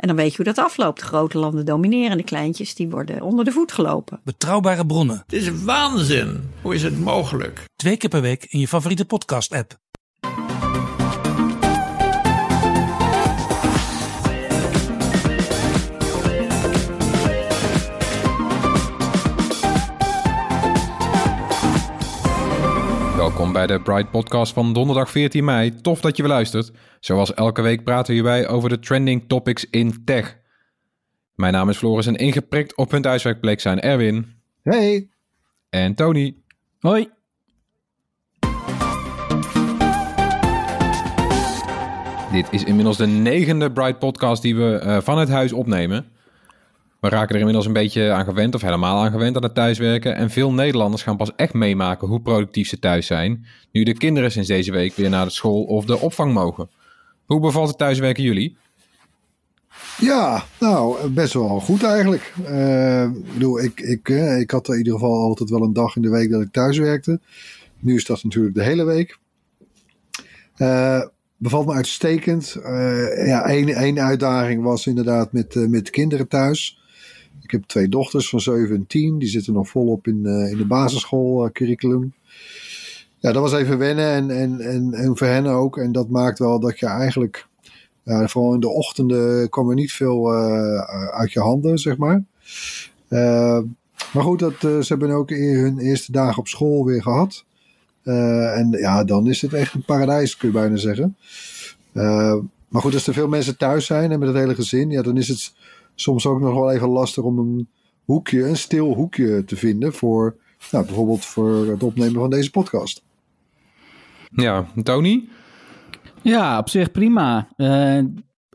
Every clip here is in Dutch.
En dan weet je hoe dat afloopt. De grote landen domineren, de kleintjes die worden onder de voet gelopen. Betrouwbare bronnen, Het is waanzin. Hoe is het mogelijk? twee keer per week in je favoriete podcast-app. Welkom bij de Bright Podcast van donderdag 14 mei. Tof dat je weer luistert. Zoals elke week praten we hierbij over de trending topics in tech. Mijn naam is Floris en ingeprikt op hun thuiswerkplek zijn Erwin Hey, en Tony. Hoi. Dit is inmiddels de negende Bright Podcast die we eh, van het huis opnemen. We raken er inmiddels een beetje aan gewend, of helemaal aan gewend aan het thuiswerken. En veel Nederlanders gaan pas echt meemaken hoe productief ze thuis zijn. Nu de kinderen sinds deze week weer naar de school of de opvang mogen. Hoe bevalt het thuiswerken jullie? ja, nou, best wel goed eigenlijk. Eh, ik bedoel, ik, ik, eh, ik had in ieder geval altijd wel een dag in de week dat ik thuis werkte. Nu is dat natuurlijk de hele week. Eh, bevalt me uitstekend. Eh, ja, één, één uitdaging was inderdaad met, met kinderen thuis. Ik heb twee dochters van 7 en 10. Die zitten nog volop in, eh, in de basisschoolcurriculum. ja, dat was even wennen en, en, en, en voor hen ook. En dat maakt wel dat je eigenlijk... Ja, vooral in de ochtenden kwam er niet veel eh, uit je handen, zeg maar. Eh, maar goed, dat, eh, ze hebben ook in hun eerste dagen op school weer gehad. Eh, en ja, dan is het echt een paradijs, kun je bijna zeggen. Eh, maar goed, als er veel mensen thuis zijn en met het hele gezin, ja, dan is het soms ook nog wel even lastig om een hoekje, een stil hoekje te vinden voor, nou, bijvoorbeeld voor het opnemen van deze podcast. Ja, Tony? Ja, op zich prima.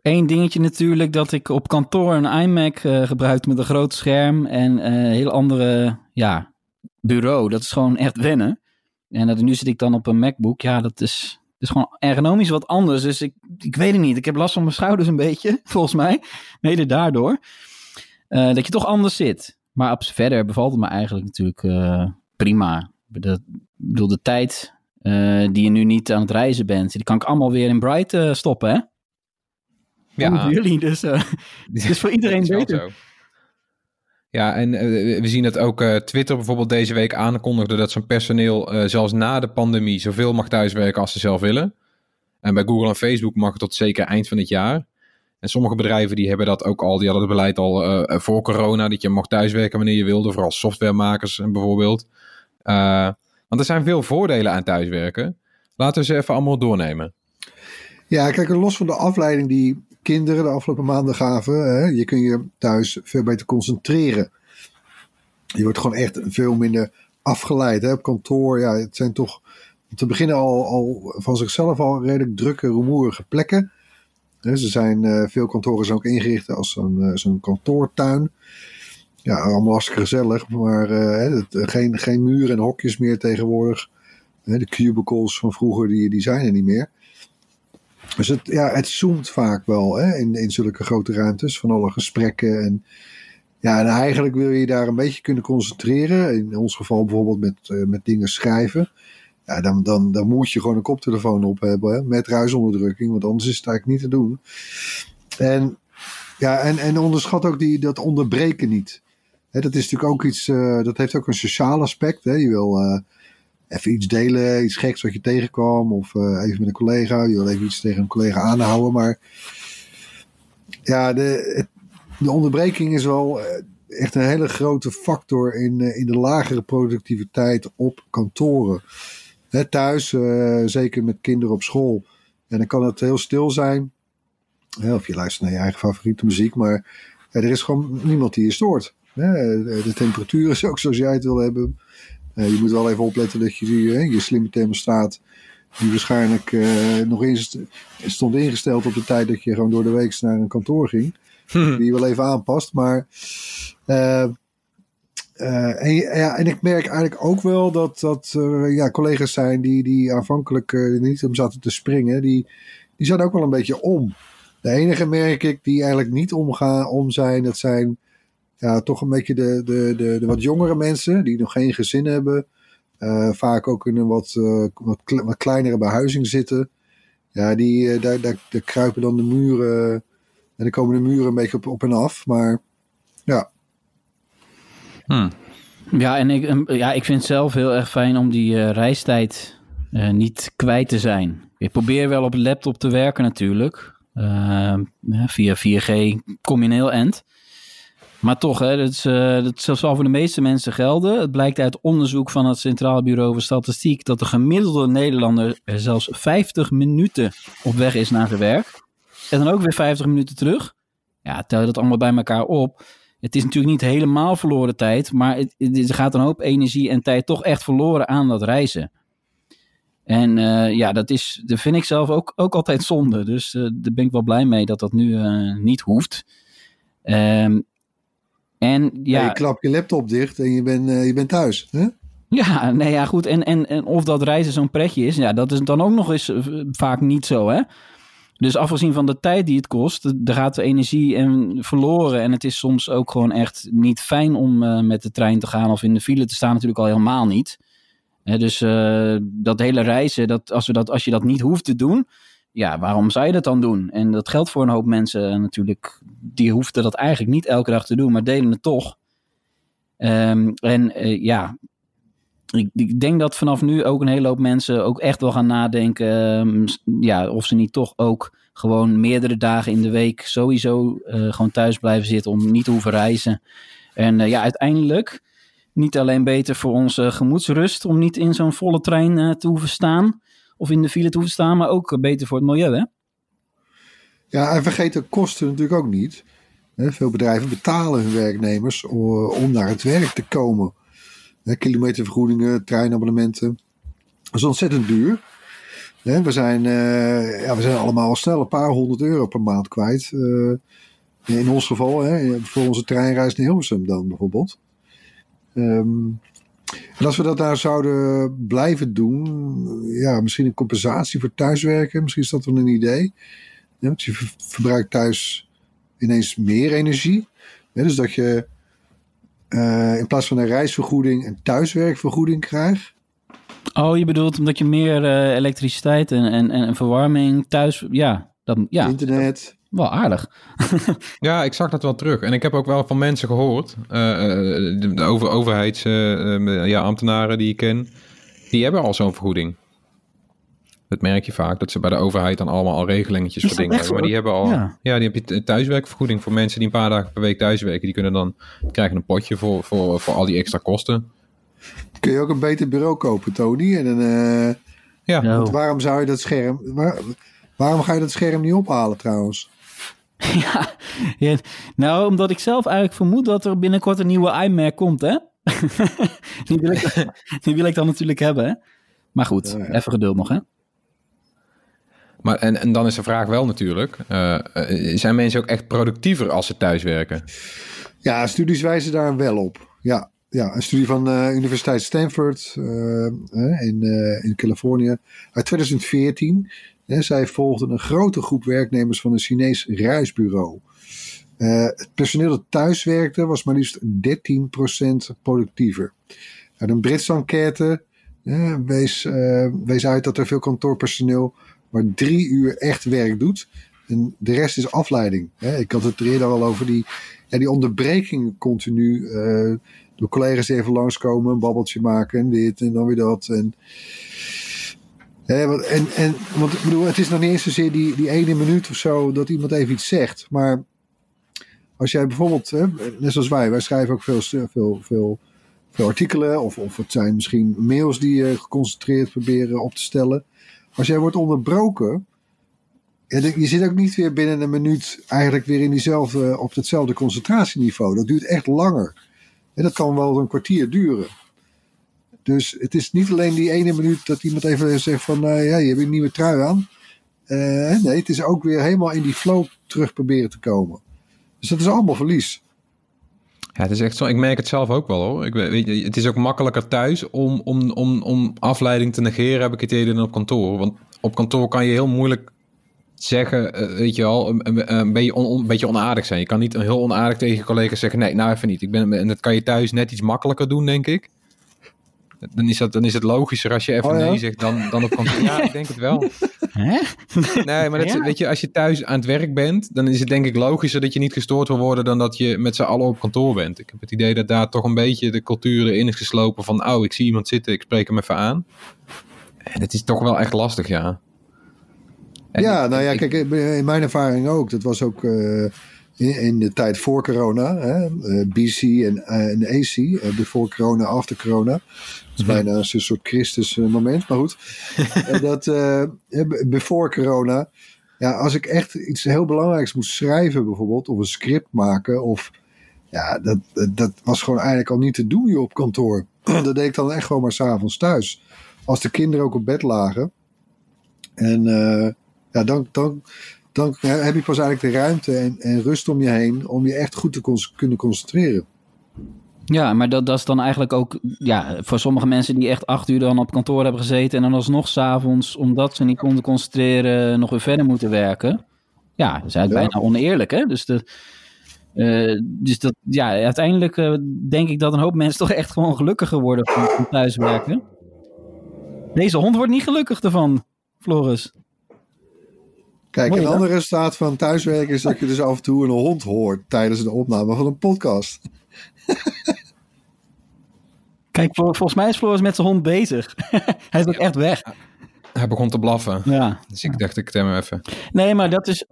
Eén dingetje natuurlijk dat ik op kantoor een iMac eh gebruik met een groot scherm en eh, een heel andere ja, bureau. Dat is gewoon echt wennen. En dat, nu zit ik dan op een MacBook. Ja, dat is, is gewoon ergonomisch wat anders. Dus ik, ik weet het niet. Ik heb last van mijn schouders een beetje, volgens mij. Mede daardoor. Eh, dat je toch anders zit. Maar op, verder bevalt het me eigenlijk natuurlijk eh, prima. De, ik bedoel, de tijd eh, die je nu niet aan het reizen bent, die kan ik allemaal weer in Bright stoppen, hè? Ja. Jullie, dus het is voor iedereen beter. Ja, en eh, we zien dat ook eh, Twitter bijvoorbeeld deze week aankondigde dat zijn personeel eh, zelfs na de pandemie zoveel mag thuiswerken als ze zelf willen. En bij Google en Facebook mag het tot zeker eind van het jaar. En sommige bedrijven die hebben dat ook al, die hadden het beleid al voor corona, dat je mag thuiswerken wanneer je wilde, vooral softwaremakers bijvoorbeeld. Want er zijn veel voordelen aan thuiswerken. Laten we ze even allemaal doornemen. Ja, kijk, los van de afleiding die kinderen de afgelopen maanden gaven, hè, je kun je thuis veel beter concentreren. Je wordt gewoon echt veel minder afgeleid. Hè. Op kantoor, ja, het zijn toch te beginnen al, al van zichzelf al redelijk drukke, rumoerige plekken. Ze zijn, eh, veel kantoren zijn ook ingericht als zo'n eh, zo'n kantoortuin. Ja, allemaal hartstikke gezellig, maar eh, geen, geen muren en hokjes meer tegenwoordig. De cubicles van vroeger, die, die zijn er niet meer. Dus het, ja, het zoomt vaak wel hè, in, in zulke grote ruimtes van alle gesprekken. En, ja, en eigenlijk wil je daar een beetje kunnen concentreren. In ons geval bijvoorbeeld met, eh, met dingen schrijven. Ja, dan, dan, dan moet je gewoon een koptelefoon op hebben hè, met ruisonderdrukking, want anders is het eigenlijk niet te doen. En, ja, en, en onderschat ook die, dat onderbreken niet. Hè, dat is natuurlijk ook iets, eh, dat heeft ook een sociaal aspect. Hè. Je wil eh, even iets delen, iets geks wat je tegenkwam, of eh, even met een collega. Je wil even iets tegen een collega aanhouden, maar ja, de, de onderbreking is wel eh, echt een hele grote factor in, eh, in de lagere productiviteit op kantoren. Hè, thuis, zeker met kinderen op school, En dan kan het heel stil zijn. Of je luistert naar je eigen favoriete muziek. Maar er is gewoon niemand die je stoort. De temperatuur is ook zoals jij het wil hebben. Eh, je moet wel even opletten dat je die, je slimme thermostaat... die waarschijnlijk eh, nog inst stond ingesteld op de tijd... dat je gewoon door de week naar een kantoor ging. Die je wel even aanpast. Maar... eh, eh, en, ja, en ik merk eigenlijk ook wel dat, dat er ja, collega's zijn die, die aanvankelijk eh, niet om zaten te springen. Die, die zijn ook wel een beetje om. De enige merk ik die eigenlijk niet omgaan, om zijn, dat zijn ja, toch een beetje de, de, de, de wat jongere mensen die nog geen gezin hebben. Eh, vaak ook in een wat, eh, wat, kle- wat kleinere behuizing zitten. Ja, die, eh, daar, daar, daar kruipen dan de muren. En dan komen de muren een beetje op, op en af. Maar ja, Ja, en ik, ja, ik vind het zelf heel erg fijn om die eh, reistijd eh, niet kwijt te zijn. Ik probeer wel op laptop te werken natuurlijk. Via 4G kom je een heel eind. Maar toch, hè, dat, is, eh, dat zal voor de meeste mensen gelden. Het blijkt uit onderzoek van het Centraal Bureau voor Statistiek... dat de gemiddelde Nederlander er zelfs 50 minuten op weg is naar zijn werk. En dan ook weer 50 minuten terug. Ja, tel je dat allemaal bij elkaar op... Het is natuurlijk niet helemaal verloren tijd, maar het, gaat een hoop energie en tijd toch echt verloren aan dat reizen. En eh, ja, dat, is, dat vind ik zelf ook, ook altijd zonde. Dus eh, daar ben ik wel blij mee dat dat nu niet hoeft. Ehm, en ja. je klapt je laptop dicht en je bent, eh, je bent thuis. Hè? ja, nee, ja, goed. En, en, en of dat reizen zo'n pretje is, ja, dat is dan ook nog eens eh, vaak niet zo, hè? Dus afgezien van de tijd die het kost, er gaat de energie en verloren. En het is soms ook gewoon echt niet fijn om eh, met de trein te gaan of in de file te staan, natuurlijk al helemaal niet. Hè, dus dat hele reizen, dat, als, we dat, als je dat niet hoeft te doen, ja, waarom zou je dat dan doen? En dat geldt voor een hoop mensen natuurlijk. Die hoefden dat eigenlijk niet elke dag te doen, maar deden het toch. Ehm, en eh, ja, ik, ik denk dat vanaf nu ook een hele hoop mensen ook echt wel gaan nadenken. ehm, ja, of ze niet toch ook gewoon meerdere dagen in de week sowieso eh, gewoon thuis blijven zitten om niet te hoeven reizen. En eh, ja, uiteindelijk niet alleen beter voor onze gemoedsrust om niet in zo'n volle trein te hoeven staan of in de file te hoeven staan, maar ook eh, beter voor het milieu, hè? Ja, en vergeet de kosten natuurlijk ook niet. Veel bedrijven betalen hun werknemers o- om naar het werk te komen. Kilometervergoedingen, treinabonnementen. Dat is ontzettend duur. We zijn, eh, ja, we zijn allemaal al snel een paar honderd euro per maand kwijt. Eh, in ons geval, voor onze treinreis naar Hilversum dan bijvoorbeeld. En als we dat daar zouden blijven doen, ja, misschien een compensatie voor thuiswerken, misschien is dat wel een idee. Ja, want je ver- verbruikt thuis ineens meer energie. Ja, dus dat je eh, in plaats van een reisvergoeding een thuiswerkvergoeding krijgt. Oh, je bedoelt omdat je meer eh, elektriciteit en, en, en verwarming thuis, ja, dat, ja, Internet. Wel aardig. Ja, ik zag dat wel terug. En ik heb ook wel van mensen gehoord, eh, eh, de, over, overheidsambtenaren ja, ambtenaren die ik ken, die hebben al zo'n vergoeding. Dat merk je vaak, dat ze bij de overheid dan allemaal al regelingetjes voor dingen hebben. Maar die hebben al, Ja. ja, die heb je thuiswerkvergoeding voor mensen die een paar dagen per week thuiswerken. Die kunnen dan, die krijgen een potje voor, voor, voor al die extra kosten. Kun je ook een beter bureau kopen, Tony? En dan, eh, Ja, want waarom zou je dat scherm... waar- waarom ga je dat scherm niet ophalen trouwens? ja, ja, nou, omdat ik zelf eigenlijk vermoed dat er binnenkort een nieuwe iMac komt, hè? die, wil ik, die wil ik dan natuurlijk hebben, hè? Maar goed, Ja, ja. even geduld nog, hè? maar en, en dan is de vraag wel natuurlijk, eh, eh, zijn mensen ook echt productiever als ze thuiswerken? Ja, studies wijzen daar wel op. Ja, ja een studie van de Universiteit Stanford eh, eh, in, eh, in Californië uit 2014. Zij volgden een grote groep werknemers van een Chinees reisbureau. Eh, het personeel dat thuis werkte was maar liefst 13% productiever. Uit een Britse enquête wees, eh, wees uit dat er veel kantoorpersoneel maar drie uur echt werk doet. En de rest is afleiding. Ik had het er eerder al over die, ja, die onderbreking continu. eh, door collega's die even langskomen, een babbeltje maken en dit en dan weer dat. En, hè, want- en, en, want ik bedoel, het is nog niet eens zozeer die, die ene minuut of zo dat iemand even iets zegt. Maar als jij bijvoorbeeld, hè, net zoals wij, wij schrijven ook veel, veel, veel, veel artikelen. Of, of het zijn misschien mails die je geconcentreerd proberen op te stellen. Als jij wordt onderbroken, je zit ook niet weer binnen een minuut eigenlijk weer in diezelfde, op hetzelfde concentratieniveau. Dat duurt echt langer. En dat kan wel een kwartier duren. Dus het is niet alleen die ene minuut dat iemand even zegt van eh, ja, je hebt een nieuwe trui aan. Eh, nee, het is ook weer helemaal in die flow terug proberen te komen. Dus dat is allemaal verlies. Ja, het is echt zo. Ik merk het zelf ook wel hoor. Ik, weet, je, het is ook makkelijker thuis om, om, om, om afleiding te negeren, heb ik het idee, dan op kantoor. Want op kantoor kan je heel moeilijk zeggen, eh, weet je wel, een, een, beetje, on- een beetje onaardig zijn. Je kan niet een heel onaardig tegen je collega's zeggen, nee, nou even niet. Ik ben, en dat kan je thuis net iets makkelijker doen, denk ik. Dan is, dat, dan is het logischer als je even Oh ja? nee zegt dan, dan op kantoor. Ja, ik denk het wel. Hè? Nee, maar dat, Ja. weet je, als je thuis aan het werk bent, dan is het denk ik logischer dat je niet gestoord wil worden dan dat je met z'n allen op kantoor bent. Ik heb het idee dat daar toch een beetje de cultuur erin is geslopen van, oh, ik zie iemand zitten, ik spreek hem even aan. En het is toch wel echt lastig, ja. En ja, ik- nou ja, ik- kijk, in mijn ervaring ook. Dat was ook eh, in, de tijd voor corona. Hè, eh, BC en, eh, en AC. eh, before corona, after corona. Dat is bijna een soort Christus moment, maar goed. Dat eh, b- before corona. Ja, als ik echt iets heel belangrijks moest schrijven bijvoorbeeld. Of een script maken. Of ja, dat, dat- was gewoon eigenlijk al niet te doen hier op kantoor. dat deed ik dan echt gewoon maar s'avonds thuis. Als de kinderen ook op bed lagen. En eh, ja, dan, dan, dan heb je pas eigenlijk de ruimte en, en rust om je heen om je echt goed te kunnen concentreren. Ja, maar dat, dat is dan eigenlijk ook ja, voor sommige mensen die echt acht uur dan op kantoor hebben gezeten en dan alsnog s'avonds, omdat ze niet konden concentreren, nog weer verder moeten werken. Ja, dat is eigenlijk Ja. bijna oneerlijk, hè? Dus, de, eh, dus dat, ja, uiteindelijk eh, denk ik dat een hoop mensen toch echt gewoon gelukkiger worden van, van thuiswerken. Deze hond wordt niet gelukkig ervan, Floris. Kijk, Mooi, een ander resultaat van thuiswerken is dat je dus af en toe een hond hoort tijdens de opname van een podcast. Kijk, vol- volgens mij is Floris met zijn hond bezig. Hij is ook echt weg. Hij begon te blaffen. Ja. Dus ik dacht, ik tem hem even. Nee, maar dat is.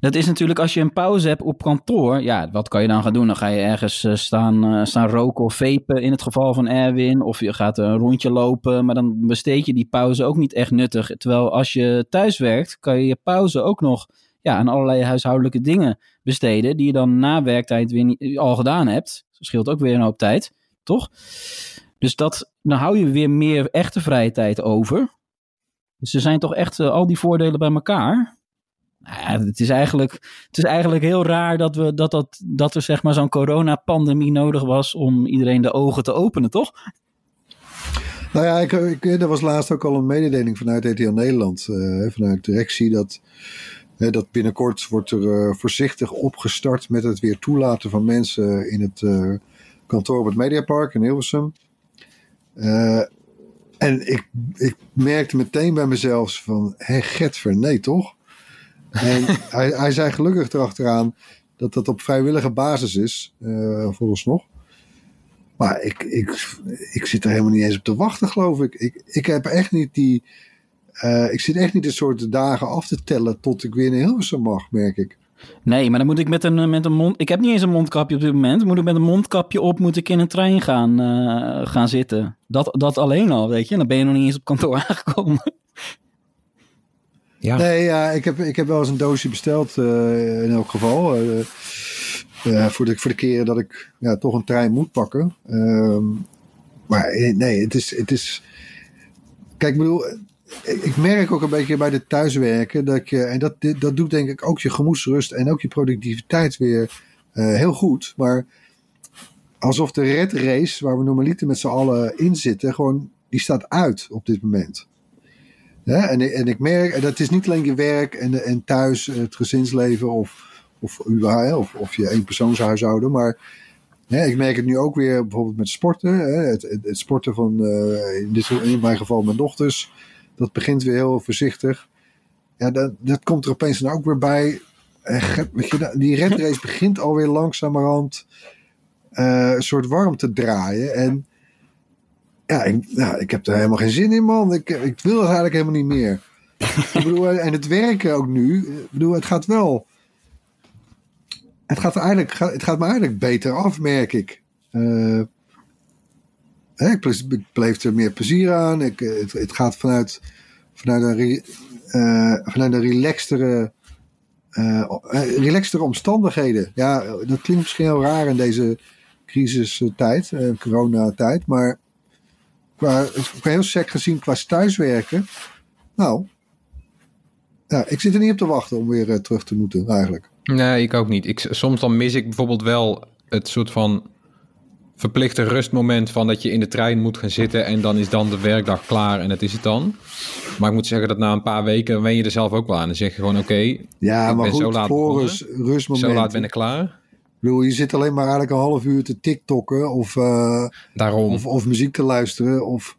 Dat is natuurlijk als je een pauze hebt op kantoor. Ja, wat kan je dan gaan doen? Dan ga je ergens eh, staan, eh, staan roken of vapen in het geval van Erwin. Of je gaat een rondje lopen. Maar dan besteed je die pauze ook niet echt nuttig. Terwijl als je thuis werkt, kan je je pauze ook nog ja, aan allerlei huishoudelijke dingen besteden. Die je dan na werktijd weer niet, al gedaan hebt. Dat scheelt ook weer een hoop tijd, toch? Dus dat, dan hou je weer meer echte vrije tijd over. Dus er zijn toch echt eh, al die voordelen bij elkaar. Het, is eigenlijk, het is eigenlijk heel raar dat, we, dat, dat, dat er zeg maar zo'n coronapandemie nodig was om iedereen de ogen te openen, toch? Nou ja, ik, ik, er was laatst ook al een mededeling vanuit RTL Nederland, eh, vanuit directie, dat, dat binnenkort wordt er eh, voorzichtig opgestart met het weer toelaten van mensen in het eh, kantoor op het Mediapark in Hilversum. Eh, en ik, ik merkte meteen bij mezelf van, hé Getver, nee toch? En hij, zei gelukkig erachteraan dat dat op vrijwillige basis is, volgens nog. Maar ik, ik, ik zit er helemaal niet eens op te wachten, geloof ik. Ik, ik heb echt niet die. eh, ik zit echt niet een soort dagen af te tellen tot ik weer naar Hilversum mag, merk ik. Nee, maar dan moet ik met een, met een mond... Ik heb niet eens een mondkapje op dit moment. Moet ik met een mondkapje op, moet ik in een trein gaan, eh, gaan zitten. Dat, dat alleen al, weet je. Dan ben je nog niet eens op kantoor aangekomen. Ja. Nee, ja, ik, heb, ik heb wel eens een doosje besteld, eh, in elk geval. eh, voor, de, voor de keren dat ik ja, toch een trein moet pakken. Ehm, maar nee, het is, het is. Kijk, ik bedoel, ik, merk ook een beetje bij de thuiswerken dat je, en dat, dat doet denk ik ook je gemoedsrust en ook je productiviteit weer heel goed. Maar alsof de red race, waar we normaliter met z'n allen in zitten, gewoon, die staat uit op dit moment. En, en ik merk, en dat is niet alleen je werk en, en thuis het gezinsleven of, of, überhaupt, of, of je eenpersoonshuishouden, maar ik merk het nu ook weer bijvoorbeeld met sporten. Hè, het, sporten van, eh, in, dit, mijn geval mijn dochters, dat begint weer heel voorzichtig. Ja, dat, dat komt er opeens dan ook weer bij. Eh, die red race begint alweer langzamerhand eh, een soort warm te draaien. En ja ik, ja, ik heb er helemaal geen zin in, man. Ik, ik wil het eigenlijk helemaal niet meer. ik bedoel, en het werken ook nu. Ik bedoel, het gaat wel. Het gaat, eigenlijk, het gaat me eigenlijk beter af, merk ik. Hè, ik, beleef er meer plezier aan. Ik, eh, het, het gaat vanuit, vanuit een, eh, vanuit een relaxtere, relaxtere omstandigheden. Ja, dat klinkt misschien heel raar in deze crisistijd, uh, coronatijd, maar qua, heel sec gezien, qua thuiswerken, nou, ja, ik zit er niet op te wachten om weer eh, terug te moeten eigenlijk. Nee, ik ook niet. Ik, soms dan mis ik bijvoorbeeld wel het soort van verplichte rustmoment van dat je in de trein moet gaan zitten en dan is dan de werkdag klaar en dat is het dan. Maar ik moet zeggen dat na een paar weken wen je er zelf ook wel aan. Dan zeg je gewoon oké, Ja, ik maar ben goed, zo laat voor begonnen. rust, rustmomenten. zo laat ben ik klaar. Bedoel, je zit alleen maar eigenlijk een half uur te tiktokken of, eh, Daarom. of, of muziek te luisteren. Of,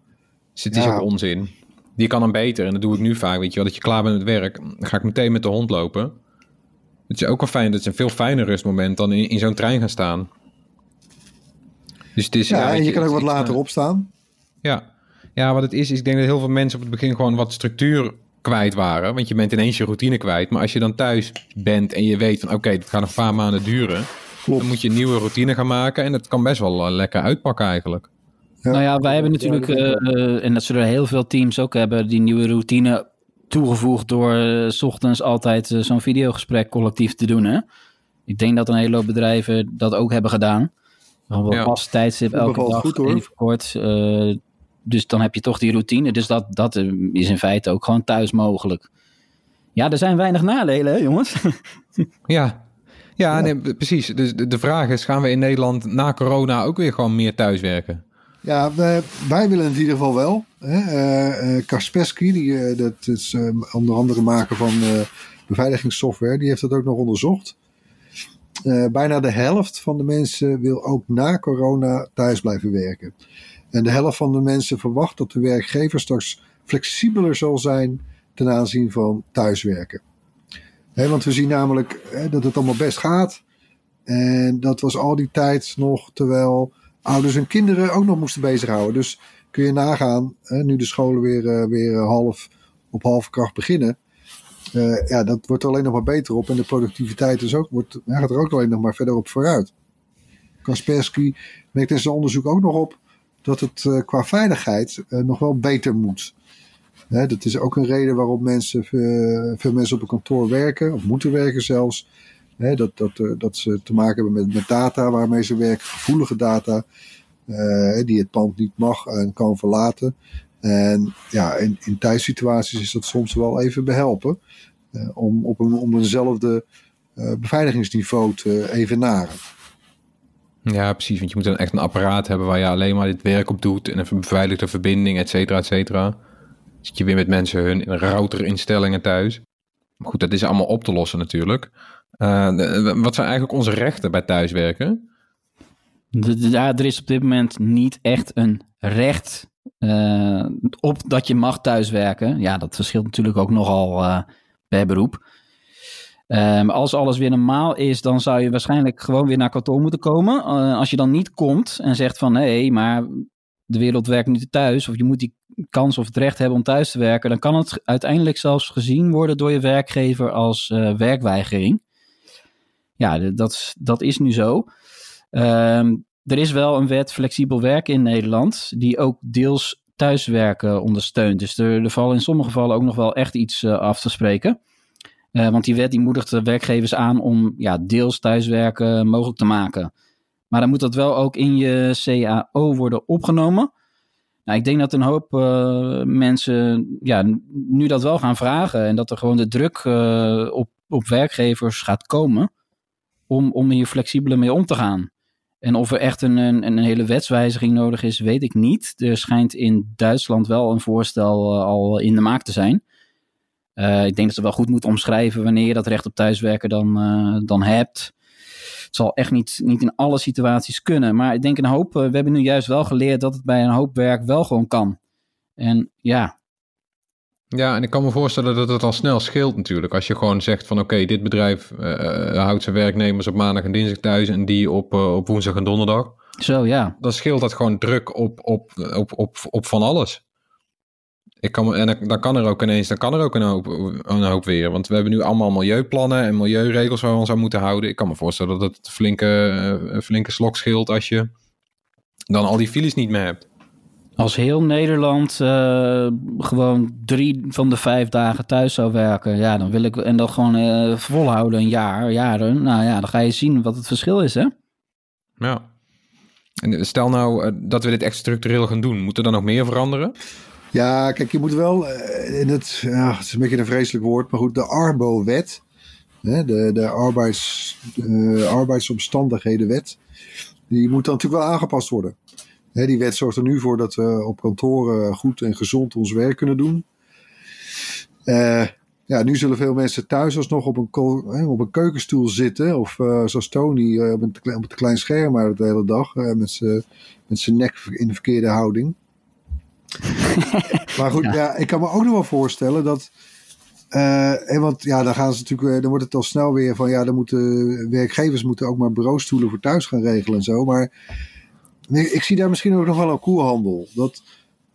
het is Ja. ook onzin. Die kan dan beter. En dat doe ik nu vaak. Weet je wel, dat je klaar bent met werk. Dan ga ik meteen met de hond lopen. Het is ook wel fijn. Dat is een veel fijner rustmoment dan in, in zo'n trein gaan staan. Dus het is, ja, weet en je kan ook het- wat het- later opstaan. Ja. ja, wat het is, is ik denk dat heel veel mensen op het begin gewoon wat structuur kwijt waren. Want je bent ineens je routine kwijt. Maar als je dan thuis bent en je weet van oké, dit gaat nog een paar maanden duren. Dan moet je een nieuwe routine gaan maken. En dat kan best wel eh, lekker uitpakken eigenlijk. Nou ja, wij hebben natuurlijk, eh, en dat zullen heel veel teams ook hebben, die nieuwe routine toegevoegd door eh, 's ochtends altijd zo'n videogesprek collectief te doen. Hè? Ik denk dat een hele hoop bedrijven dat ook hebben gedaan. Gewoon Ja. pas tijdstip elke dag, goed, hoor. even kort. eh, dus dan heb je toch die routine. Dus dat, dat is in feite ook gewoon thuis mogelijk. Ja, er zijn weinig nadelen, hè, jongens. Ja, ja, Nee, precies. Dus de, vraag is, gaan we in Nederland na corona ook weer gewoon meer thuiswerken? Ja, wij, wij willen het in ieder geval wel. Hè? Eh, eh, Kaspersky, die, eh, dat is onder andere maker van beveiligingssoftware, die heeft dat ook nog onderzocht. Bijna de helft van de mensen wil ook na corona thuis blijven werken. En de helft van de mensen verwacht dat de werkgever straks flexibeler zal zijn ten aanzien van thuiswerken. Hè, want we zien namelijk dat het allemaal best gaat. En dat was al die tijd nog terwijl ouders en kinderen ook nog moesten bezighouden. Dus kun je nagaan, nu de scholen weer, eh, weer eh, half op halve kracht beginnen. eh, ja, dat wordt er alleen nog maar beter op. En de productiviteit is ook, wordt, gaat er ook alleen nog maar verder op vooruit. Kaspersky merkt in zijn onderzoek ook nog op dat het qua veiligheid nog wel beter moet. Hè, dat is ook een reden waarom mensen, eh, veel mensen op een kantoor werken, of moeten werken zelfs. Hè, dat, dat, eh, dat ze te maken hebben met, data waarmee ze werken, gevoelige data, eh, die het pand niet mag en kan verlaten. En ja, in, in thuissituaties is dat soms wel even behelpen eh, om op een, eenzelfde eh, beveiligingsniveau te evenaren. Ja, precies. Want je moet dan echt een apparaat hebben waar je alleen maar dit werk op doet. En een beveiligde verbinding, et cetera, et cetera. Zit je weer met mensen hun routerinstellingen thuis. Maar goed, dat is allemaal op te lossen natuurlijk. Eh, de- wat zijn eigenlijk onze rechten bij thuiswerken? Ja, er is op dit moment niet echt een recht eh, op dat je mag thuiswerken. Ja, dat verschilt natuurlijk ook nogal eh, per beroep. Eh, als alles weer normaal is, dan zou je waarschijnlijk gewoon weer naar kantoor moeten komen. Eh, als je dan niet komt en zegt van hé, maar de wereld werkt niet thuis, of je moet die kans of het recht hebben om thuis te werken, dan kan het uiteindelijk zelfs gezien worden door je werkgever als eh, werkweigering. Ja, dat, dat is nu zo. Ehm, er is wel een wet flexibel werken in Nederland, die ook deels thuiswerken ondersteunt. Dus er, er vallen in sommige gevallen ook nog wel echt iets eh, af te spreken. Eh, want die wet die moedigt de werkgevers aan om ja, deels thuiswerken mogelijk te maken. Maar dan moet dat wel ook in je CAO worden opgenomen. Nou, ik denk dat een hoop eh, mensen ja, nu dat wel gaan vragen. En dat er gewoon de druk eh, op, op werkgevers gaat komen om, om hier flexibeler mee om te gaan. En of er echt een, een, een hele wetswijziging nodig is, weet ik niet. Er schijnt in Duitsland wel een voorstel eh, al in de maak te zijn. Ik denk dat ze wel goed moeten omschrijven wanneer je dat recht op thuiswerken dan, dan hebt. Het zal echt niet, niet in alle situaties kunnen. Maar ik denk een hoop, eh, we hebben nu juist wel geleerd dat het bij een hoop werk wel gewoon kan. En ja, Ja, en ik kan me voorstellen dat het al snel scheelt natuurlijk. Als je gewoon zegt van oké, dit bedrijf eh, houdt zijn werknemers op maandag en dinsdag thuis en die op, eh, op woensdag en donderdag. zo ja. Dan scheelt dat gewoon druk op, op, op, op, op van alles. Ik kan, en dan- kan er ook ineens, dan kan er ook een hoop, een hoop weer. Want we hebben nu allemaal milieuplannen en milieuregels waar we ons aan moeten houden. Ik kan me voorstellen dat het een flinke, eh, een flinke slok scheelt als je dan al die files niet meer hebt. Als heel Nederland uh, gewoon drie van de vijf dagen thuis zou werken, ja, dan wil ik en dat gewoon uh, volhouden een jaar, jaren. Nou ja, dan ga je zien wat het verschil is, hè? Ja. En stel nou uh, dat we dit echt structureel gaan doen, moet er dan nog meer veranderen? Ja, kijk, je moet wel, in het, ja, het is een beetje een vreselijk woord, maar goed, de Arbo-wet, de, de arbeids, arbeidsomstandighedenwet, die moet dan natuurlijk wel aangepast worden die wet zorgt er nu voor dat we op kantoren goed en gezond ons werk kunnen doen. Uh, ja, nu zullen veel mensen thuis alsnog op een, op een keukenstoel zitten. Of zoals Tony op, een, op een klein scherm maar de hele dag. met zijn nek in de verkeerde houding. maar goed, ja. ja. ik kan me ook nog wel voorstellen dat... en want ja, dan gaan ze natuurlijk, dan wordt het al snel weer van ja, dan moeten werkgevers moeten ook maar bureaustoelen voor thuis gaan regelen en zo. Maar ik zie daar misschien ook nog wel een koelhandel. Dat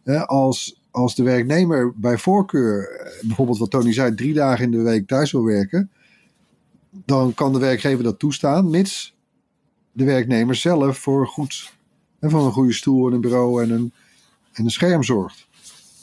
hè, als, als de werknemer bij voorkeur, eh, bijvoorbeeld wat Tony zei, drie dagen in de week thuis wil werken, dan kan de werkgever dat toestaan, mits de werknemer zelf voor goed, hè, van een goede stoel en een bureau en een, en een scherm zorgt.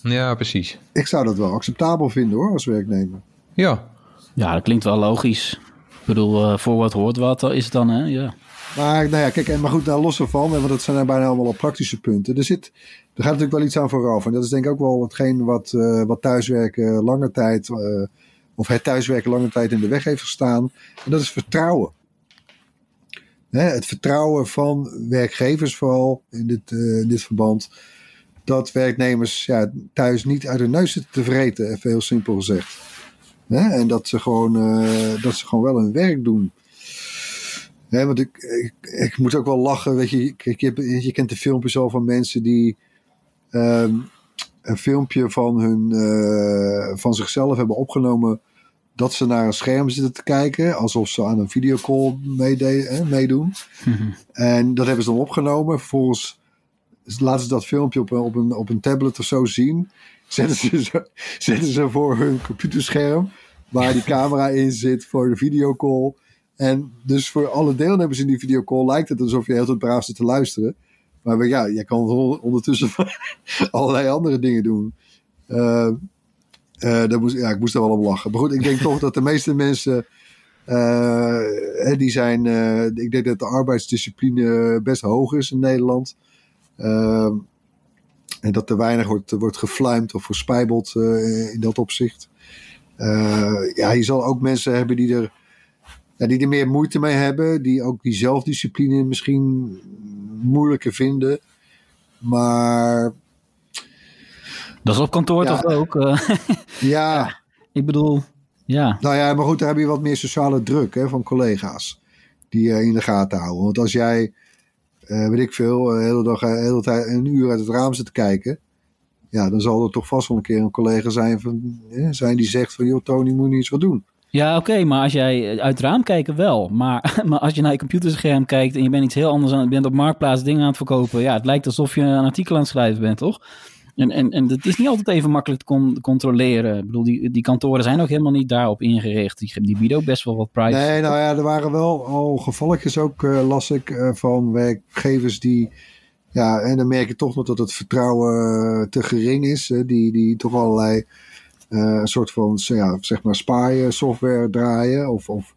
Ja, precies. Ik zou dat wel acceptabel vinden hoor, als werknemer. Ja. Ja, dat klinkt wel logisch. Ik bedoel, uh, voor wat hoort wat is het dan, hè? Ja. Maar, nou ja, kijk, maar goed, daar los ervan, want dat zijn bijna allemaal al praktische punten. Er, zit, er gaat natuurlijk wel iets aan vooraf. En dat is denk ik ook wel hetgeen wat, uh, wat thuiswerken lange tijd, uh, of het thuiswerken lange tijd in de weg heeft gestaan. En dat is vertrouwen. Hè, het vertrouwen van werkgevers, vooral in dit, uh, in dit verband, dat werknemers ja, thuis niet uit hun neus zitten te vreten, even heel simpel gezegd. Hè, en dat ze, gewoon, dat ze gewoon wel hun werk doen. Want ik, ik, ik, moet ook wel lachen. Weet je, je, je kent de filmpjes al van mensen die um, een filmpje van, hun, uh, van zichzelf hebben opgenomen. Dat ze naar een scherm zitten te kijken. Alsof ze aan een videocall meedoen. En dat hebben ze dan opgenomen. Vervolgens laten ze dat filmpje op, op, een, op een tablet of zo zien. Zetten ze, zetten ze voor hun computerscherm. Waar die camera in zit voor de videocall. En dus voor alle deelnemers in die videocall lijkt het alsof je heel het braaf zit te luisteren. Maar ja, je kan ondertussen allerlei andere dingen doen. Uh, uh, moest, ja, ik moest er wel om lachen. Maar goed, ik denk toch dat de meeste mensen. Uh, die zijn. ik denk dat de arbeidsdiscipline best hoog is in Nederland. En dat er weinig wordt, wordt gefluimd of verspijbeld in dat opzicht. ja, je zal ook mensen hebben die er ja, die er meer moeite mee hebben. Die ook die zelfdiscipline misschien moeilijker vinden. Maar. Dat is op kantoor toch ook? Ja. ja. Ik bedoel, ja. Nou ja, maar goed, daar heb je wat meer sociale druk hè, van collega's. Die je in de gaten houden. Want als jij, uh, weet ik veel, de hele dag, de hele tijd een uur uit het raam zit te kijken. Ja, dan zal er toch vast wel een keer een collega zijn, van, zijn die zegt van... joh, Tony, moet je iets wat doen. Ja, oké, maar als jij uit het raam kijkt wel. Maar, maar als je naar je computerscherm kijkt en je bent iets heel anders aan, je bent op marktplaats dingen aan het verkopen. Ja, het lijkt alsof je een artikel aan het schrijven bent, toch? En, en, en het is niet altijd even makkelijk te controleren. Ik bedoel, die, die kantoren zijn ook helemaal niet daarop ingericht. Die, die bieden ook best wel wat privacy. Nee, nou ja, er waren wel al gevalletjes ook, uh, las ik, uh, van werkgevers die... Ja, en dan merk je toch nog dat het vertrouwen uh, te gering is. Hè, die, die toch allerlei uh, soort van ja, zeg maar spaaien software draaien. Of, of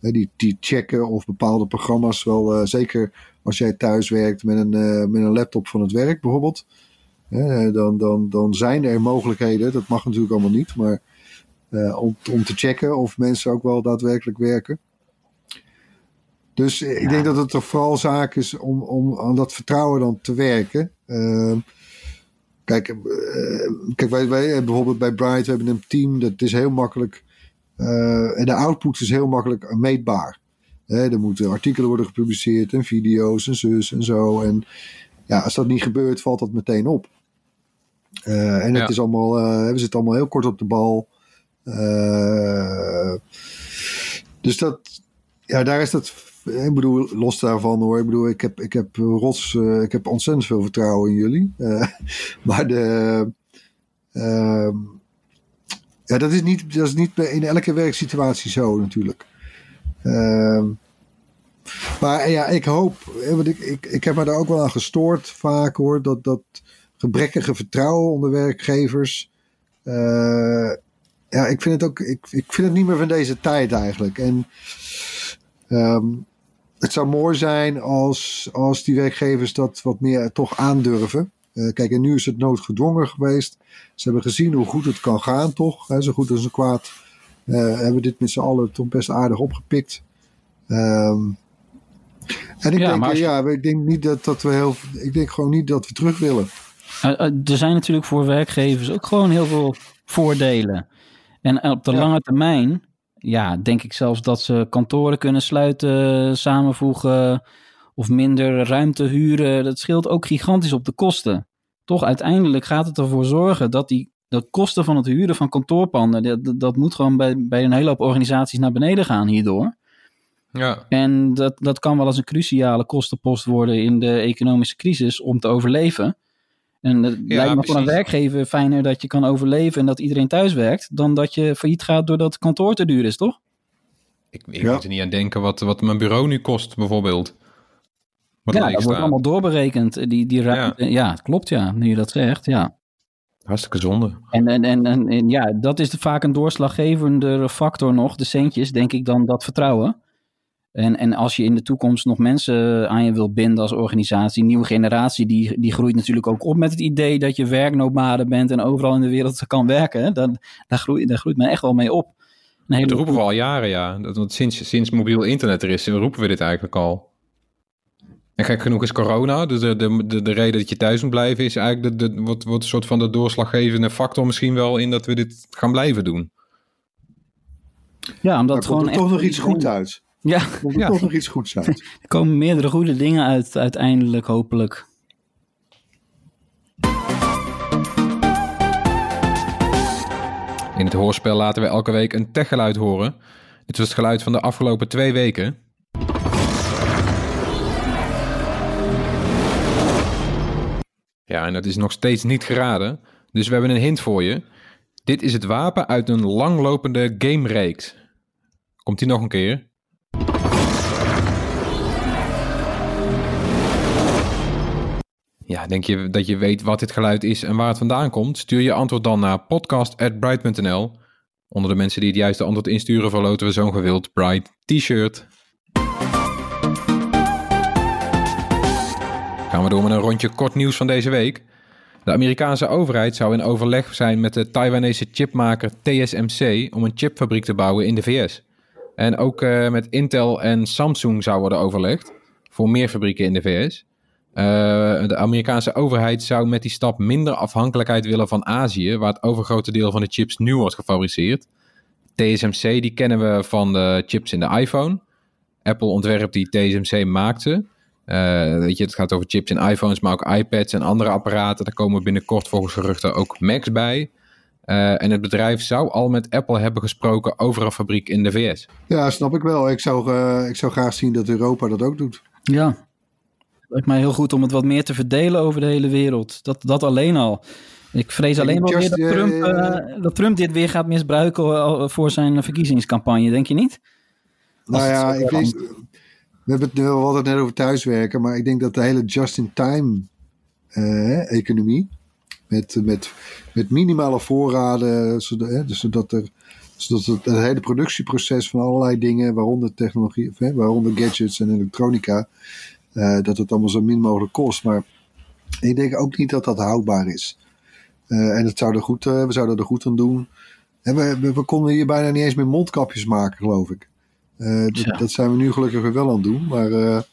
die, die checken of bepaalde programma's wel. Zeker als jij thuis werkt met een, met een laptop van het werk bijvoorbeeld. Dan, dan, dan zijn er mogelijkheden, dat mag natuurlijk allemaal niet, maar om, om te checken of mensen ook wel daadwerkelijk werken. Dus ik denk dat het toch vooral zaak is om, om aan dat vertrouwen dan te werken. Uh, Kijk, uh, kijk wij, wij bijvoorbeeld bij Bright we hebben een team dat is heel makkelijk. En de output is heel makkelijk meetbaar. Hè, er moeten artikelen worden gepubliceerd en video's en zus en zo. En ja, als dat niet gebeurt, valt dat meteen op. Uh, en het is allemaal, we zitten allemaal heel kort op de bal. dus dat, ja, daar is dat ik bedoel, los daarvan hoor. Ik bedoel, ik heb, ik heb rots, uh, ik heb ontzettend veel vertrouwen in jullie. Uh, maar de. Uh, ja, dat is, niet, dat is niet in elke werksituatie zo natuurlijk. Ehm, maar ja, ik hoop, want ik, ik, ik heb me daar ook wel aan gestoord vaak hoor, dat, dat gebrekkige vertrouwen onder werkgevers. Uh, ja, ik vind het ook. Ik, ik vind het niet meer van deze tijd eigenlijk. En um, het zou mooi zijn als, als die werkgevers dat wat meer toch aandurven. Uh, kijk, en nu is het noodgedwongen geweest. Ze hebben gezien hoe goed het kan gaan, toch? Zo goed als een kwaad. Uh, hebben dit met z'n allen toch best aardig opgepikt. Um, en ik, ja, denk, je... ja, ik denk niet dat, dat we heel. Ik denk gewoon niet dat we terug willen. Er zijn natuurlijk voor werkgevers ook gewoon heel veel voordelen. En op de lange termijn, ja, denk ik zelfs dat ze kantoren kunnen sluiten, samenvoegen of minder ruimte huren. Dat scheelt ook gigantisch op de kosten. Toch uiteindelijk gaat het ervoor zorgen dat die de kosten van het huren van kantoorpanden, dat, dat moet gewoon bij, bij een hele hoop organisaties naar beneden gaan hierdoor. Ja. En dat, dat kan wel als een cruciale kostenpost worden in de economische crisis om te overleven. En het lijkt me voor een werkgever fijner dat je kan overleven en dat iedereen thuis werkt, dan dat je failliet gaat doordat het kantoor te duur is, toch? Ik, ik moet er niet aan denken wat, wat mijn bureau nu kost, bijvoorbeeld. Wat ja, dat wordt allemaal doorberekend. Die, die ja. ja, klopt ja, nu je dat zegt, ja. Hartstikke zonde. En, en, en, en, ja, dat is vaak een doorslaggevende factor nog, de centjes, denk ik dan dat vertrouwen. En, en als je in de toekomst nog mensen aan je wil binden als organisatie, nieuwe generatie, die, die groeit natuurlijk ook op met het idee dat je werknomade bent en overal in de wereld kan werken. Dan, daar, groeit, daar groeit men echt wel mee op. Dat roepen we al jaren, ja. Dat, sinds, sinds mobiel internet er is, roepen we dit eigenlijk al. En gek genoeg is corona, dus de, de, de, de reden dat je thuis moet blijven, is eigenlijk de, de, wat, wat een soort van de doorslaggevende factor misschien wel in dat we dit gaan blijven doen. Ja, omdat er gewoon er toch nog iets goed uit. Ja. Komt er toch nog iets goeds uit. Er komen meerdere goede dingen uit, uiteindelijk, hopelijk. In het hoorspel laten we elke week een techgeluid horen. Dit was het geluid van de afgelopen twee weken. Ja, en dat is nog steeds niet geraden. Dus we hebben een hint voor je. Dit is het wapen uit een langlopende game-reeks. Komt die nog een keer? Ja, denk je dat je weet wat dit geluid is en waar het vandaan komt? Stuur je antwoord dan naar podcast.bright.nl. Onder de mensen die het juiste antwoord insturen, verloten we zo'n gewild Bright t-shirt. Gaan we door met een rondje kort nieuws van deze week. De Amerikaanse overheid zou in overleg zijn met de Taiwanese chipmaker TSMC om een chipfabriek te bouwen in de VS. En ook uh, met Intel en Samsung zou worden overlegd voor meer fabrieken in de VS. Uh, de Amerikaanse overheid zou met die stap minder afhankelijkheid willen van Azië, waar het overgrote deel van de chips nu wordt gefabriceerd. TSMC, die kennen we van de chips in de iPhone. Apple ontwerpt die, TSMC maakt ze. Uh, weet je, het gaat over chips in iPhones, maar ook iPads en andere apparaten. Daar komen binnenkort volgens geruchten ook Macs bij. Uh, en het bedrijf zou al met Apple hebben gesproken over een fabriek in de VS. Ja, snap ik wel. Ik zou, uh, ik zou graag zien dat Europa dat ook doet. Ja, lijkt mij heel goed om het wat meer te verdelen over de hele wereld. Dat, dat alleen al. Ik vrees alleen maar weer dat Trump, uh, dat Trump dit weer gaat misbruiken voor zijn verkiezingscampagne, denk je niet? Nou ja, ik weet, we hebben het nu altijd net over thuiswerken, maar ik denk dat de hele just-in-time uh, economie, met, met, met minimale voorraden, zodat, dus zodat, er, zodat het, het, hele productieproces van allerlei dingen, waaronder technologie, waaronder gadgets en elektronica, uh, dat het allemaal zo min mogelijk kost. Maar ik denk ook niet dat dat houdbaar is. Uh, en het zou er goed, uh, we zouden er goed aan doen. En we, we, we, konden hier bijna niet eens meer mondkapjes maken, geloof ik. Dat, dat, zijn we nu gelukkig weer wel aan het doen. Maar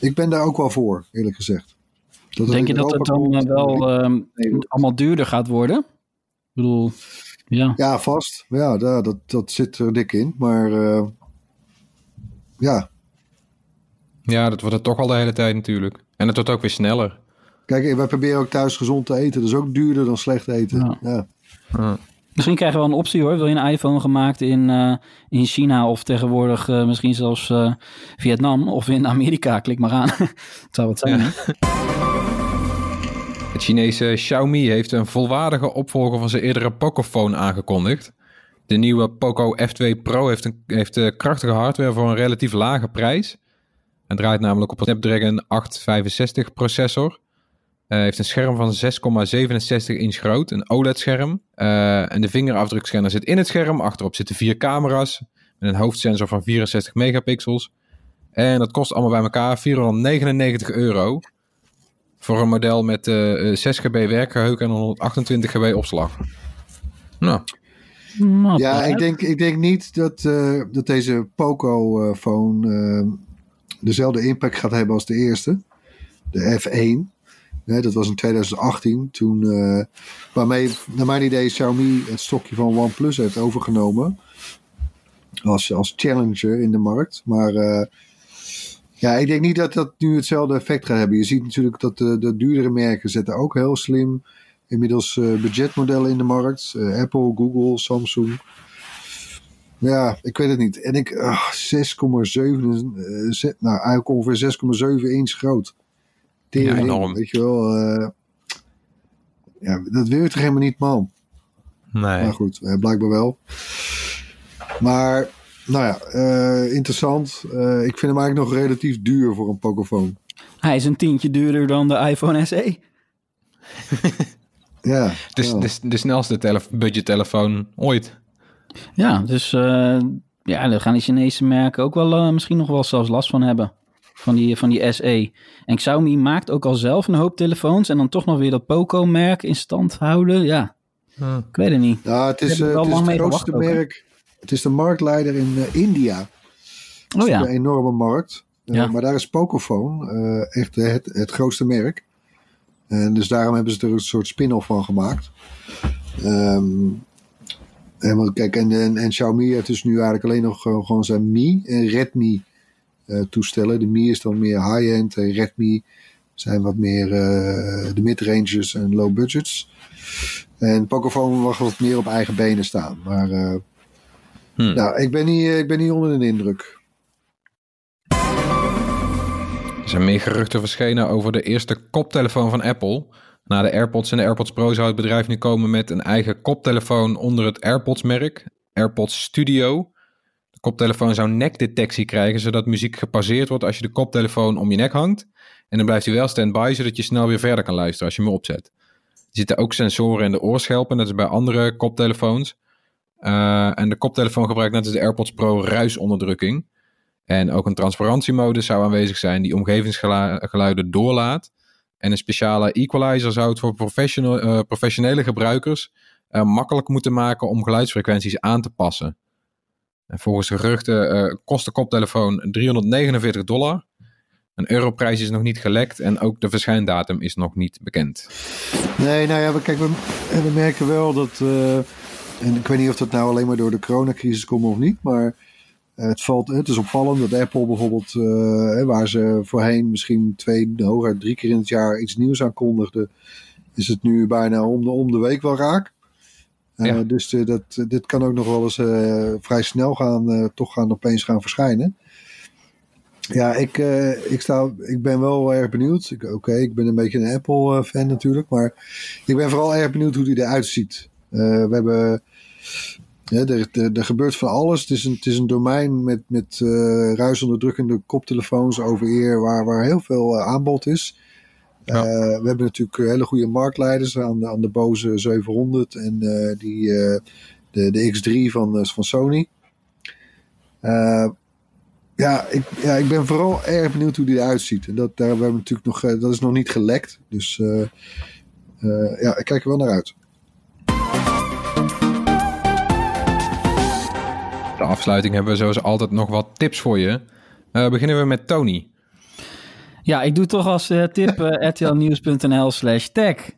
ik ben daar ook wel voor, eerlijk gezegd. Dat denk je dat het dan komt, wel allemaal duurder gaat worden? Ik bedoel, ja. Ja, vast. Ja, dat, dat, dat zit er dik in. Maar ja, ja, dat wordt het toch al de hele tijd natuurlijk. En het wordt ook weer sneller. Kijk, wij proberen ook thuis gezond te eten. Dat is ook duurder dan slecht eten. Ja. ja. Misschien krijgen we wel een optie hoor. Wil je een iPhone gemaakt in, uh, in China of tegenwoordig uh, misschien zelfs uh, Vietnam of in Amerika? Klik maar aan. Het zou wat zijn. Ja. Het Chinese Xiaomi heeft een volwaardige opvolger van zijn eerdere Pocophone aangekondigd. De nieuwe Poco F2 Pro heeft, een, heeft krachtige hardware voor een relatief lage prijs. Het draait namelijk op een Snapdragon 865 processor. Uh, heeft een scherm van 6,67 inch groot, een OLED-scherm. Uh, en de vingerafdrukscanner zit in het scherm. Achterop zitten vier camera's met een hoofdsensor van 64 megapixels. En dat kost allemaal bij elkaar 499 euro. Voor een model met uh, 6 GB werkgeheugen en 128 GB opslag. Nou. Ja, ik denk, ik denk niet dat, uh, dat deze Poco-phone uh, dezelfde impact gaat hebben als de eerste. De F1. Nee, dat was in 2018. Toen, uh, waarmee, naar mijn idee, Xiaomi het stokje van OnePlus heeft overgenomen. Als, als challenger in de markt. Maar ja, ik denk niet dat dat nu hetzelfde effect gaat hebben. Je ziet natuurlijk dat de, de duurdere merken zetten ook heel slim inmiddels uh, budgetmodellen in de markt. Apple, Google, Samsung. Ja, ik weet het niet. En ik, uh, 6,7, nou eigenlijk ongeveer 6,7 inch groot. ja, enorm. Weet je wel. ja, dat wil je toch helemaal niet, man? Nee. Maar goed, blijkbaar wel. Maar, nou ja, interessant. ik vind hem eigenlijk nog relatief duur voor een Pocophone. Hij is een tientje duurder dan de iPhone SE. Ja. Dus ja. de, de snelste budgettelefoon ooit. Ja, dus uh, ja, daar gaan die Chinese merken ook wel uh, misschien nog wel zelfs last van hebben. Van die, van die SE. En Xiaomi maakt ook al zelf een hoop telefoons. En dan toch nog weer dat Poco-merk in stand houden. Ja, hm. ik weet het niet. Ja, het is, uh, het, is het grootste merk. Het is de marktleider in India. Oh ja. een enorme markt. Ja. Maar daar is Pocophone echt het, het grootste merk. En dus daarom hebben ze er een soort spin-off van gemaakt. Um, en, kijk, en, en, en, Xiaomi heeft dus nu eigenlijk alleen nog gewoon zijn Mi en Redmi uh, toestellen. De Mi is dan meer high-end en Redmi zijn wat meer uh, de mid-ranges en low budgets. En Pocophone mag wat meer op eigen benen staan. Maar uh, hmm. nou, ik, ben niet, ik ben niet onder de indruk. Er zijn meer geruchten verschenen over de eerste koptelefoon van Apple. Na de AirPods en de AirPods Pro zou het bedrijf nu komen met een eigen koptelefoon onder het AirPods-merk, AirPods Studio. De koptelefoon zou nekdetectie krijgen, zodat muziek gepauzeerd wordt als je de koptelefoon om je nek hangt. En dan blijft hij wel stand-by, zodat je snel weer verder kan luisteren als je hem opzet. Er zitten ook sensoren in de oorschelpen, net als bij andere koptelefoons. Uh, en de koptelefoon gebruikt net als de AirPods Pro ruisonderdrukking. En ook een transparantiemodus zou aanwezig zijn die omgevingsgeluiden doorlaat. En een speciale equalizer zou het voor uh, professionele gebruikers uh, makkelijk moeten maken om geluidsfrequenties aan te passen. En volgens geruchten uh, kost de koptelefoon 349 dollar. Een europrijs is nog niet gelekt en ook de verschijndatum is nog niet bekend. Nee, nou ja, kijk, we, we merken wel dat. en ik weet niet of dat nou alleen maar door de coronacrisis komt of niet, maar het, valt, het is opvallend dat Apple bijvoorbeeld, uh, waar ze voorheen misschien twee, hooguit drie keer in het jaar iets nieuws aankondigde, is het nu bijna om de, om de week wel raak. Uh, ja. Dus de, dat, dit kan ook nog wel eens uh, vrij snel gaan, toch gaan opeens gaan verschijnen. Ja, ik, ik, sta, ik ben wel erg benieuwd. Oké, okay, ik ben een beetje een Apple-fan natuurlijk, maar ik ben vooral erg benieuwd hoe die eruit ziet. we hebben ja, er, er, er, gebeurt van alles. Het is een, het is een domein met, met uh, ruisonderdrukkende koptelefoons over eer waar, waar heel veel uh, aanbod is. Ja. Uh, we hebben natuurlijk hele goede marktleiders aan de, aan de boze 700 en die, de, de X3 van, van Sony. ja, ik, ja, ik ben vooral erg benieuwd hoe die eruit ziet. En dat, daar hebben we natuurlijk nog, dat is nog niet gelekt. Dus ja, ik kijk er wel naar uit. Afsluiting hebben we zoals altijd nog wat tips voor je. Uh, beginnen we met Tony. Ja, ik doe toch als uh, tip uh, rtlnieuws.nl slash tech.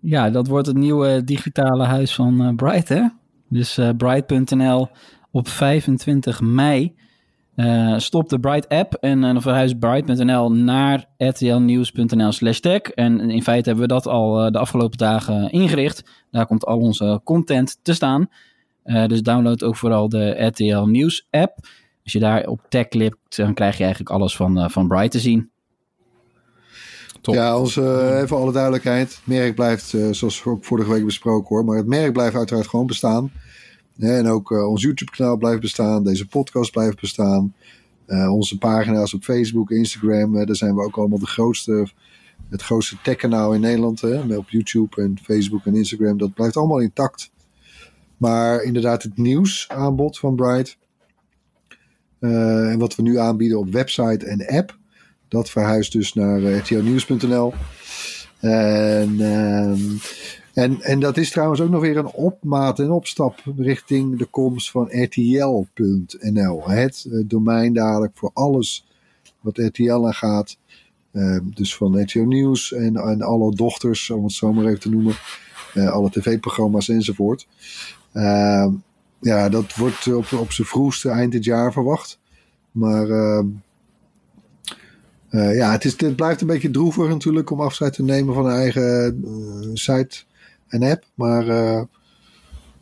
Ja, dat wordt het nieuwe digitale huis van Bright, hè? Dus bright.nl op 25 mei stopt de Bright app en dan verhuist bright.nl naar rtlnieuws.nl slash tech. En in feite hebben we dat al de afgelopen dagen ingericht. Daar komt al onze content te staan. Uh, dus download ook vooral de RTL Nieuws app. Als je daar op tech klikt, dan krijg je eigenlijk alles van, uh, van Bright te zien. Top. Ja, onze, uh, even alle duidelijkheid. Het merk blijft, zoals ook vorige week besproken hoor, maar het merk blijft uiteraard gewoon bestaan. en ook ons YouTube-kanaal blijft bestaan. Deze podcast blijft bestaan. onze pagina's op Facebook, Instagram, daar zijn we ook allemaal de grootste het grootste tech-kanaal in Nederland. Hè, op YouTube en Facebook en Instagram. Dat blijft allemaal intact. Maar inderdaad, het nieuwsaanbod van Bright. eh, en wat we nu aanbieden op website en app. Dat verhuist dus naar uh, rtlnieuws.nl. En, ehm, en, en dat is trouwens ook nog weer een opmaat en opstap richting de komst van rtl.nl. Het eh, domein dadelijk voor alles wat RTL aan gaat. Eh, dus van RTL Nieuws en, en alle dochters, om het zo maar even te noemen. Eh, alle tv-programma's enzovoort. Ehm, ja, dat wordt op, op zijn vroegste eind dit jaar verwacht. Maar ehm, eh, ja, het, is, het blijft een beetje droevig natuurlijk om afscheid te nemen van een eigen eh, site en app. Maar eh,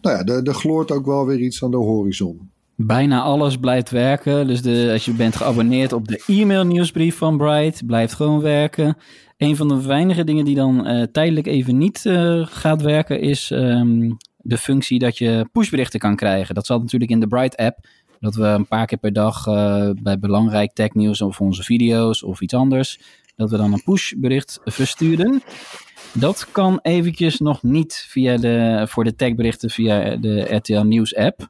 nou ja, er, er gloort ook wel weer iets aan de horizon. Bijna alles blijft werken. Dus de, als je bent geabonneerd op de e-mail nieuwsbrief van Bright, blijft gewoon werken. Een van de weinige dingen die dan tijdelijk even niet gaat werken, is ehm, de functie dat je pushberichten kan krijgen. Dat zat natuurlijk in de Bright app. Dat we een paar keer per dag eh, bij belangrijk technieuws of onze video's of iets anders, dat we dan een pushbericht versturen. Dat kan eventjes nog niet via de, voor de techberichten via de RTL Nieuws app.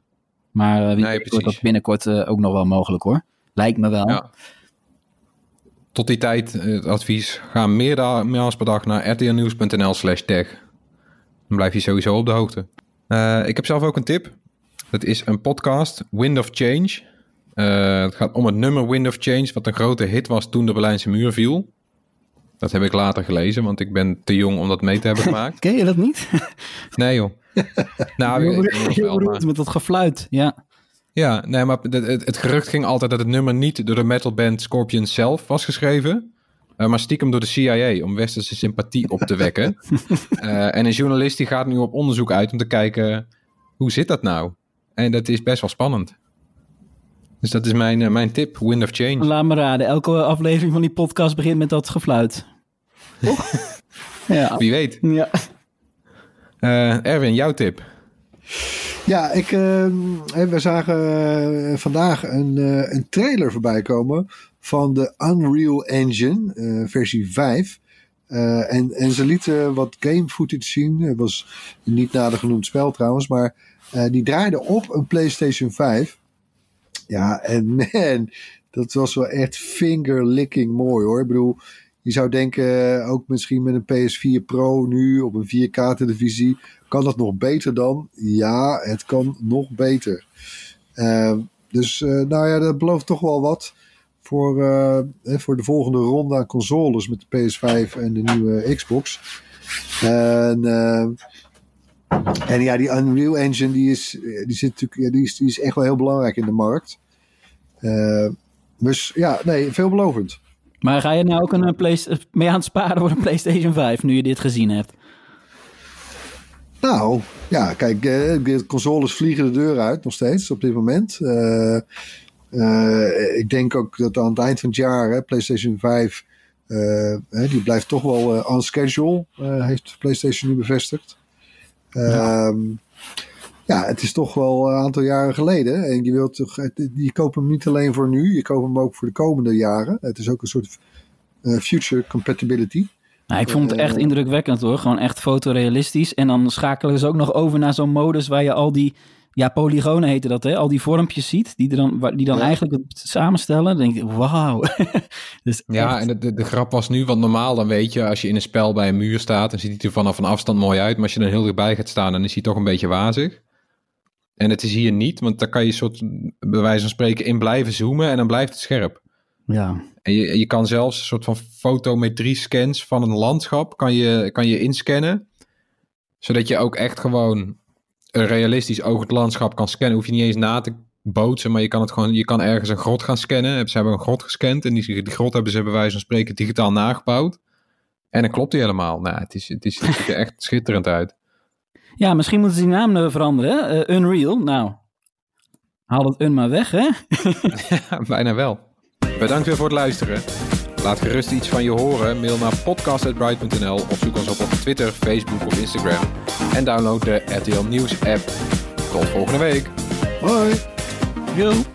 Maar uh, wie Nee, weet wordt dat precies. binnenkort eh, ook nog wel mogelijk hoor. Lijkt me wel. Ja. Tot die tijd, het advies, ga meermaals per dag naar rtlnieuws.nl slash. Dan blijf je sowieso op de hoogte. Eh, ik heb zelf ook een tip. Dat is een podcast, Wind of Change. Eh, het gaat om het nummer Wind of Change, wat een grote hit was toen de Berlijnse muur viel. Dat heb ik later gelezen, want ik ben te jong om dat mee te hebben gemaakt. Ken je dat niet? Nee joh. nou, bedoelt met dat gefluit, ja. ja, nee, maar het, het, het gerucht ging altijd dat het nummer niet door de metalband Scorpions zelf was geschreven. Eh, maar stiekem door de CIA om westerse sympathie op te wekken. Eh, en een journalist die gaat nu op onderzoek uit om te kijken hoe zit dat nou? En dat is best wel spannend. Dus dat is mijn, eh, mijn tip, Wind of Change. Laat me raden, elke aflevering van die podcast begint met dat gefluit. Ja. Wie weet. ja. Eh, Erwin, jouw tip. Ja, ik, ehm, hè, we zagen vandaag een, eh, een trailer voorbij komen van de Unreal Engine eh, versie 5. Eh, en, en ze lieten wat game footage zien. Het was niet nader genoemd spel trouwens, maar eh, die draaide op een PlayStation 5. Ja, en man, dat was wel echt finger-licking mooi hoor. Ik bedoel, je zou denken, ook misschien met een PS4 Pro nu op een 4K-televisie, kan dat nog beter dan? Ja, het kan nog beter. Eh, dus eh, nou ja, dat belooft toch wel wat voor, eh, hè, voor de volgende ronde aan consoles met de PS5 en de nieuwe Xbox. En, eh, en ja, die Unreal Engine die is, eh, die zit natuurlijk, ja, die is, die is echt wel heel belangrijk in de markt. Eh, dus ja, nee, veelbelovend. Maar ga je nou ook een eh, Playsta- mee aan het sparen voor een PlayStation 5 nu je dit gezien hebt? Nou, ja, kijk, eh, de consoles vliegen de deur uit nog steeds op dit moment. Eh, eh, ik denk ook dat aan het eind van het jaar, hè, PlayStation 5, eh, hè, die blijft toch wel eh, on schedule, heeft PlayStation nu bevestigd. Ehm, ja, het is toch wel een aantal jaren geleden. En je, wilt toch, je koopt hem niet alleen voor nu, je koopt hem ook voor de komende jaren. Het is ook een soort future compatibility. Nou, ik vond het echt indrukwekkend hoor. Gewoon echt fotorealistisch. En dan schakelen ze ook nog over naar zo'n modus waar je al die... Ja, polygonen heten dat, hè? Al die vormpjes ziet, die, er dan, die dan Ja. eigenlijk het samenstellen. Dan denk ik, wauw. dus Ja, echt- en de, de, grap was nu, want normaal dan weet je, als je in een spel bij een muur staat, dan ziet hij er vanaf een afstand mooi uit. Maar als je er heel dichtbij gaat staan, dan is hij toch een beetje wazig. En het is hier niet, want daar kan je soort, bij wijze van spreken, in blijven zoomen en dan blijft het scherp. ja. En je, je kan zelfs een soort van fotometrie scans van een landschap kan je, kan je inscannen. Zodat je ook echt gewoon een realistisch oogend landschap kan scannen. Hoef je niet eens na te bootsen, maar je kan het gewoon, je kan ergens een grot gaan scannen. Ze hebben een grot gescand en die, die grot hebben ze bij wijze van spreken digitaal nagebouwd. En dan klopt die helemaal. Nou, het, is, het, is, het ziet er echt schitterend uit. ja, misschien moeten ze die naam eh, veranderen. Eh, Unreal, nou. Haal het un maar weg, hè? Ja, bijna wel. Bedankt weer voor het luisteren. Laat gerust iets van je horen. Mail naar podcast.bright.nl of zoek ons op op Twitter, Facebook of Instagram. En download de RTL Nieuws app. Tot volgende week. Hoi! Yo.